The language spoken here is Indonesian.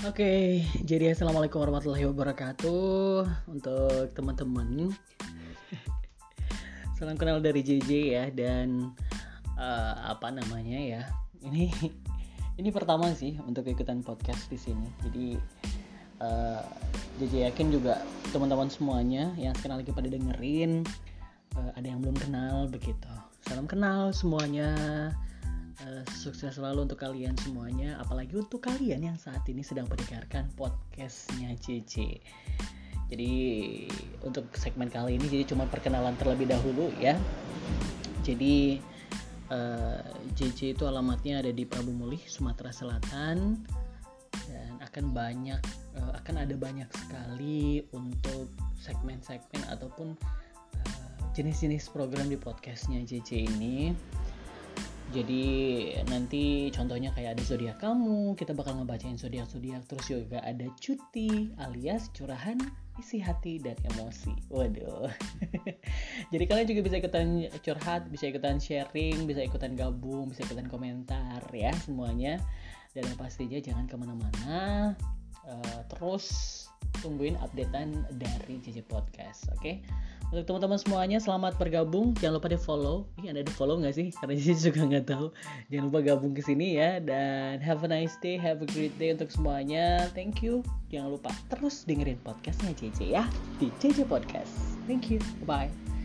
Oke, jadi assalamualaikum warahmatullahi wabarakatuh untuk teman-teman. Salam kenal dari JJ ya dan uh, apa namanya ya? Ini ini pertama sih untuk ikutan podcast di sini. Jadi uh, JJ yakin juga teman-teman semuanya yang sekarang lagi pada dengerin uh, ada yang belum kenal begitu. Salam kenal semuanya. Uh, sukses selalu untuk kalian semuanya, apalagi untuk kalian yang saat ini sedang mendengarkan podcastnya CC. Jadi untuk segmen kali ini jadi cuma perkenalan terlebih dahulu ya. Jadi uh, eh, itu alamatnya ada di Prabu Mulih, Sumatera Selatan dan akan banyak uh, akan ada banyak sekali untuk segmen-segmen ataupun jenis-jenis program di podcastnya JJ ini jadi nanti contohnya kayak ada zodiak kamu, kita bakal ngebacain zodiak-zodiak terus juga ada cuti alias curahan isi hati dan emosi. Waduh. Jadi kalian juga bisa ikutan curhat, bisa ikutan sharing, bisa ikutan gabung, bisa ikutan komentar ya semuanya. Dan pastinya jangan ke mana-mana. Uh, terus tungguin updatean dari JJ Podcast, oke? Okay? Untuk teman-teman semuanya selamat bergabung. Jangan lupa di follow. Ih ada di follow nggak sih? Karena jadi juga nggak tahu. Jangan lupa gabung ke sini ya. Dan have a nice day, have a great day untuk semuanya. Thank you. Jangan lupa terus dengerin podcastnya JJ ya di JJ Podcast. Thank you. Bye.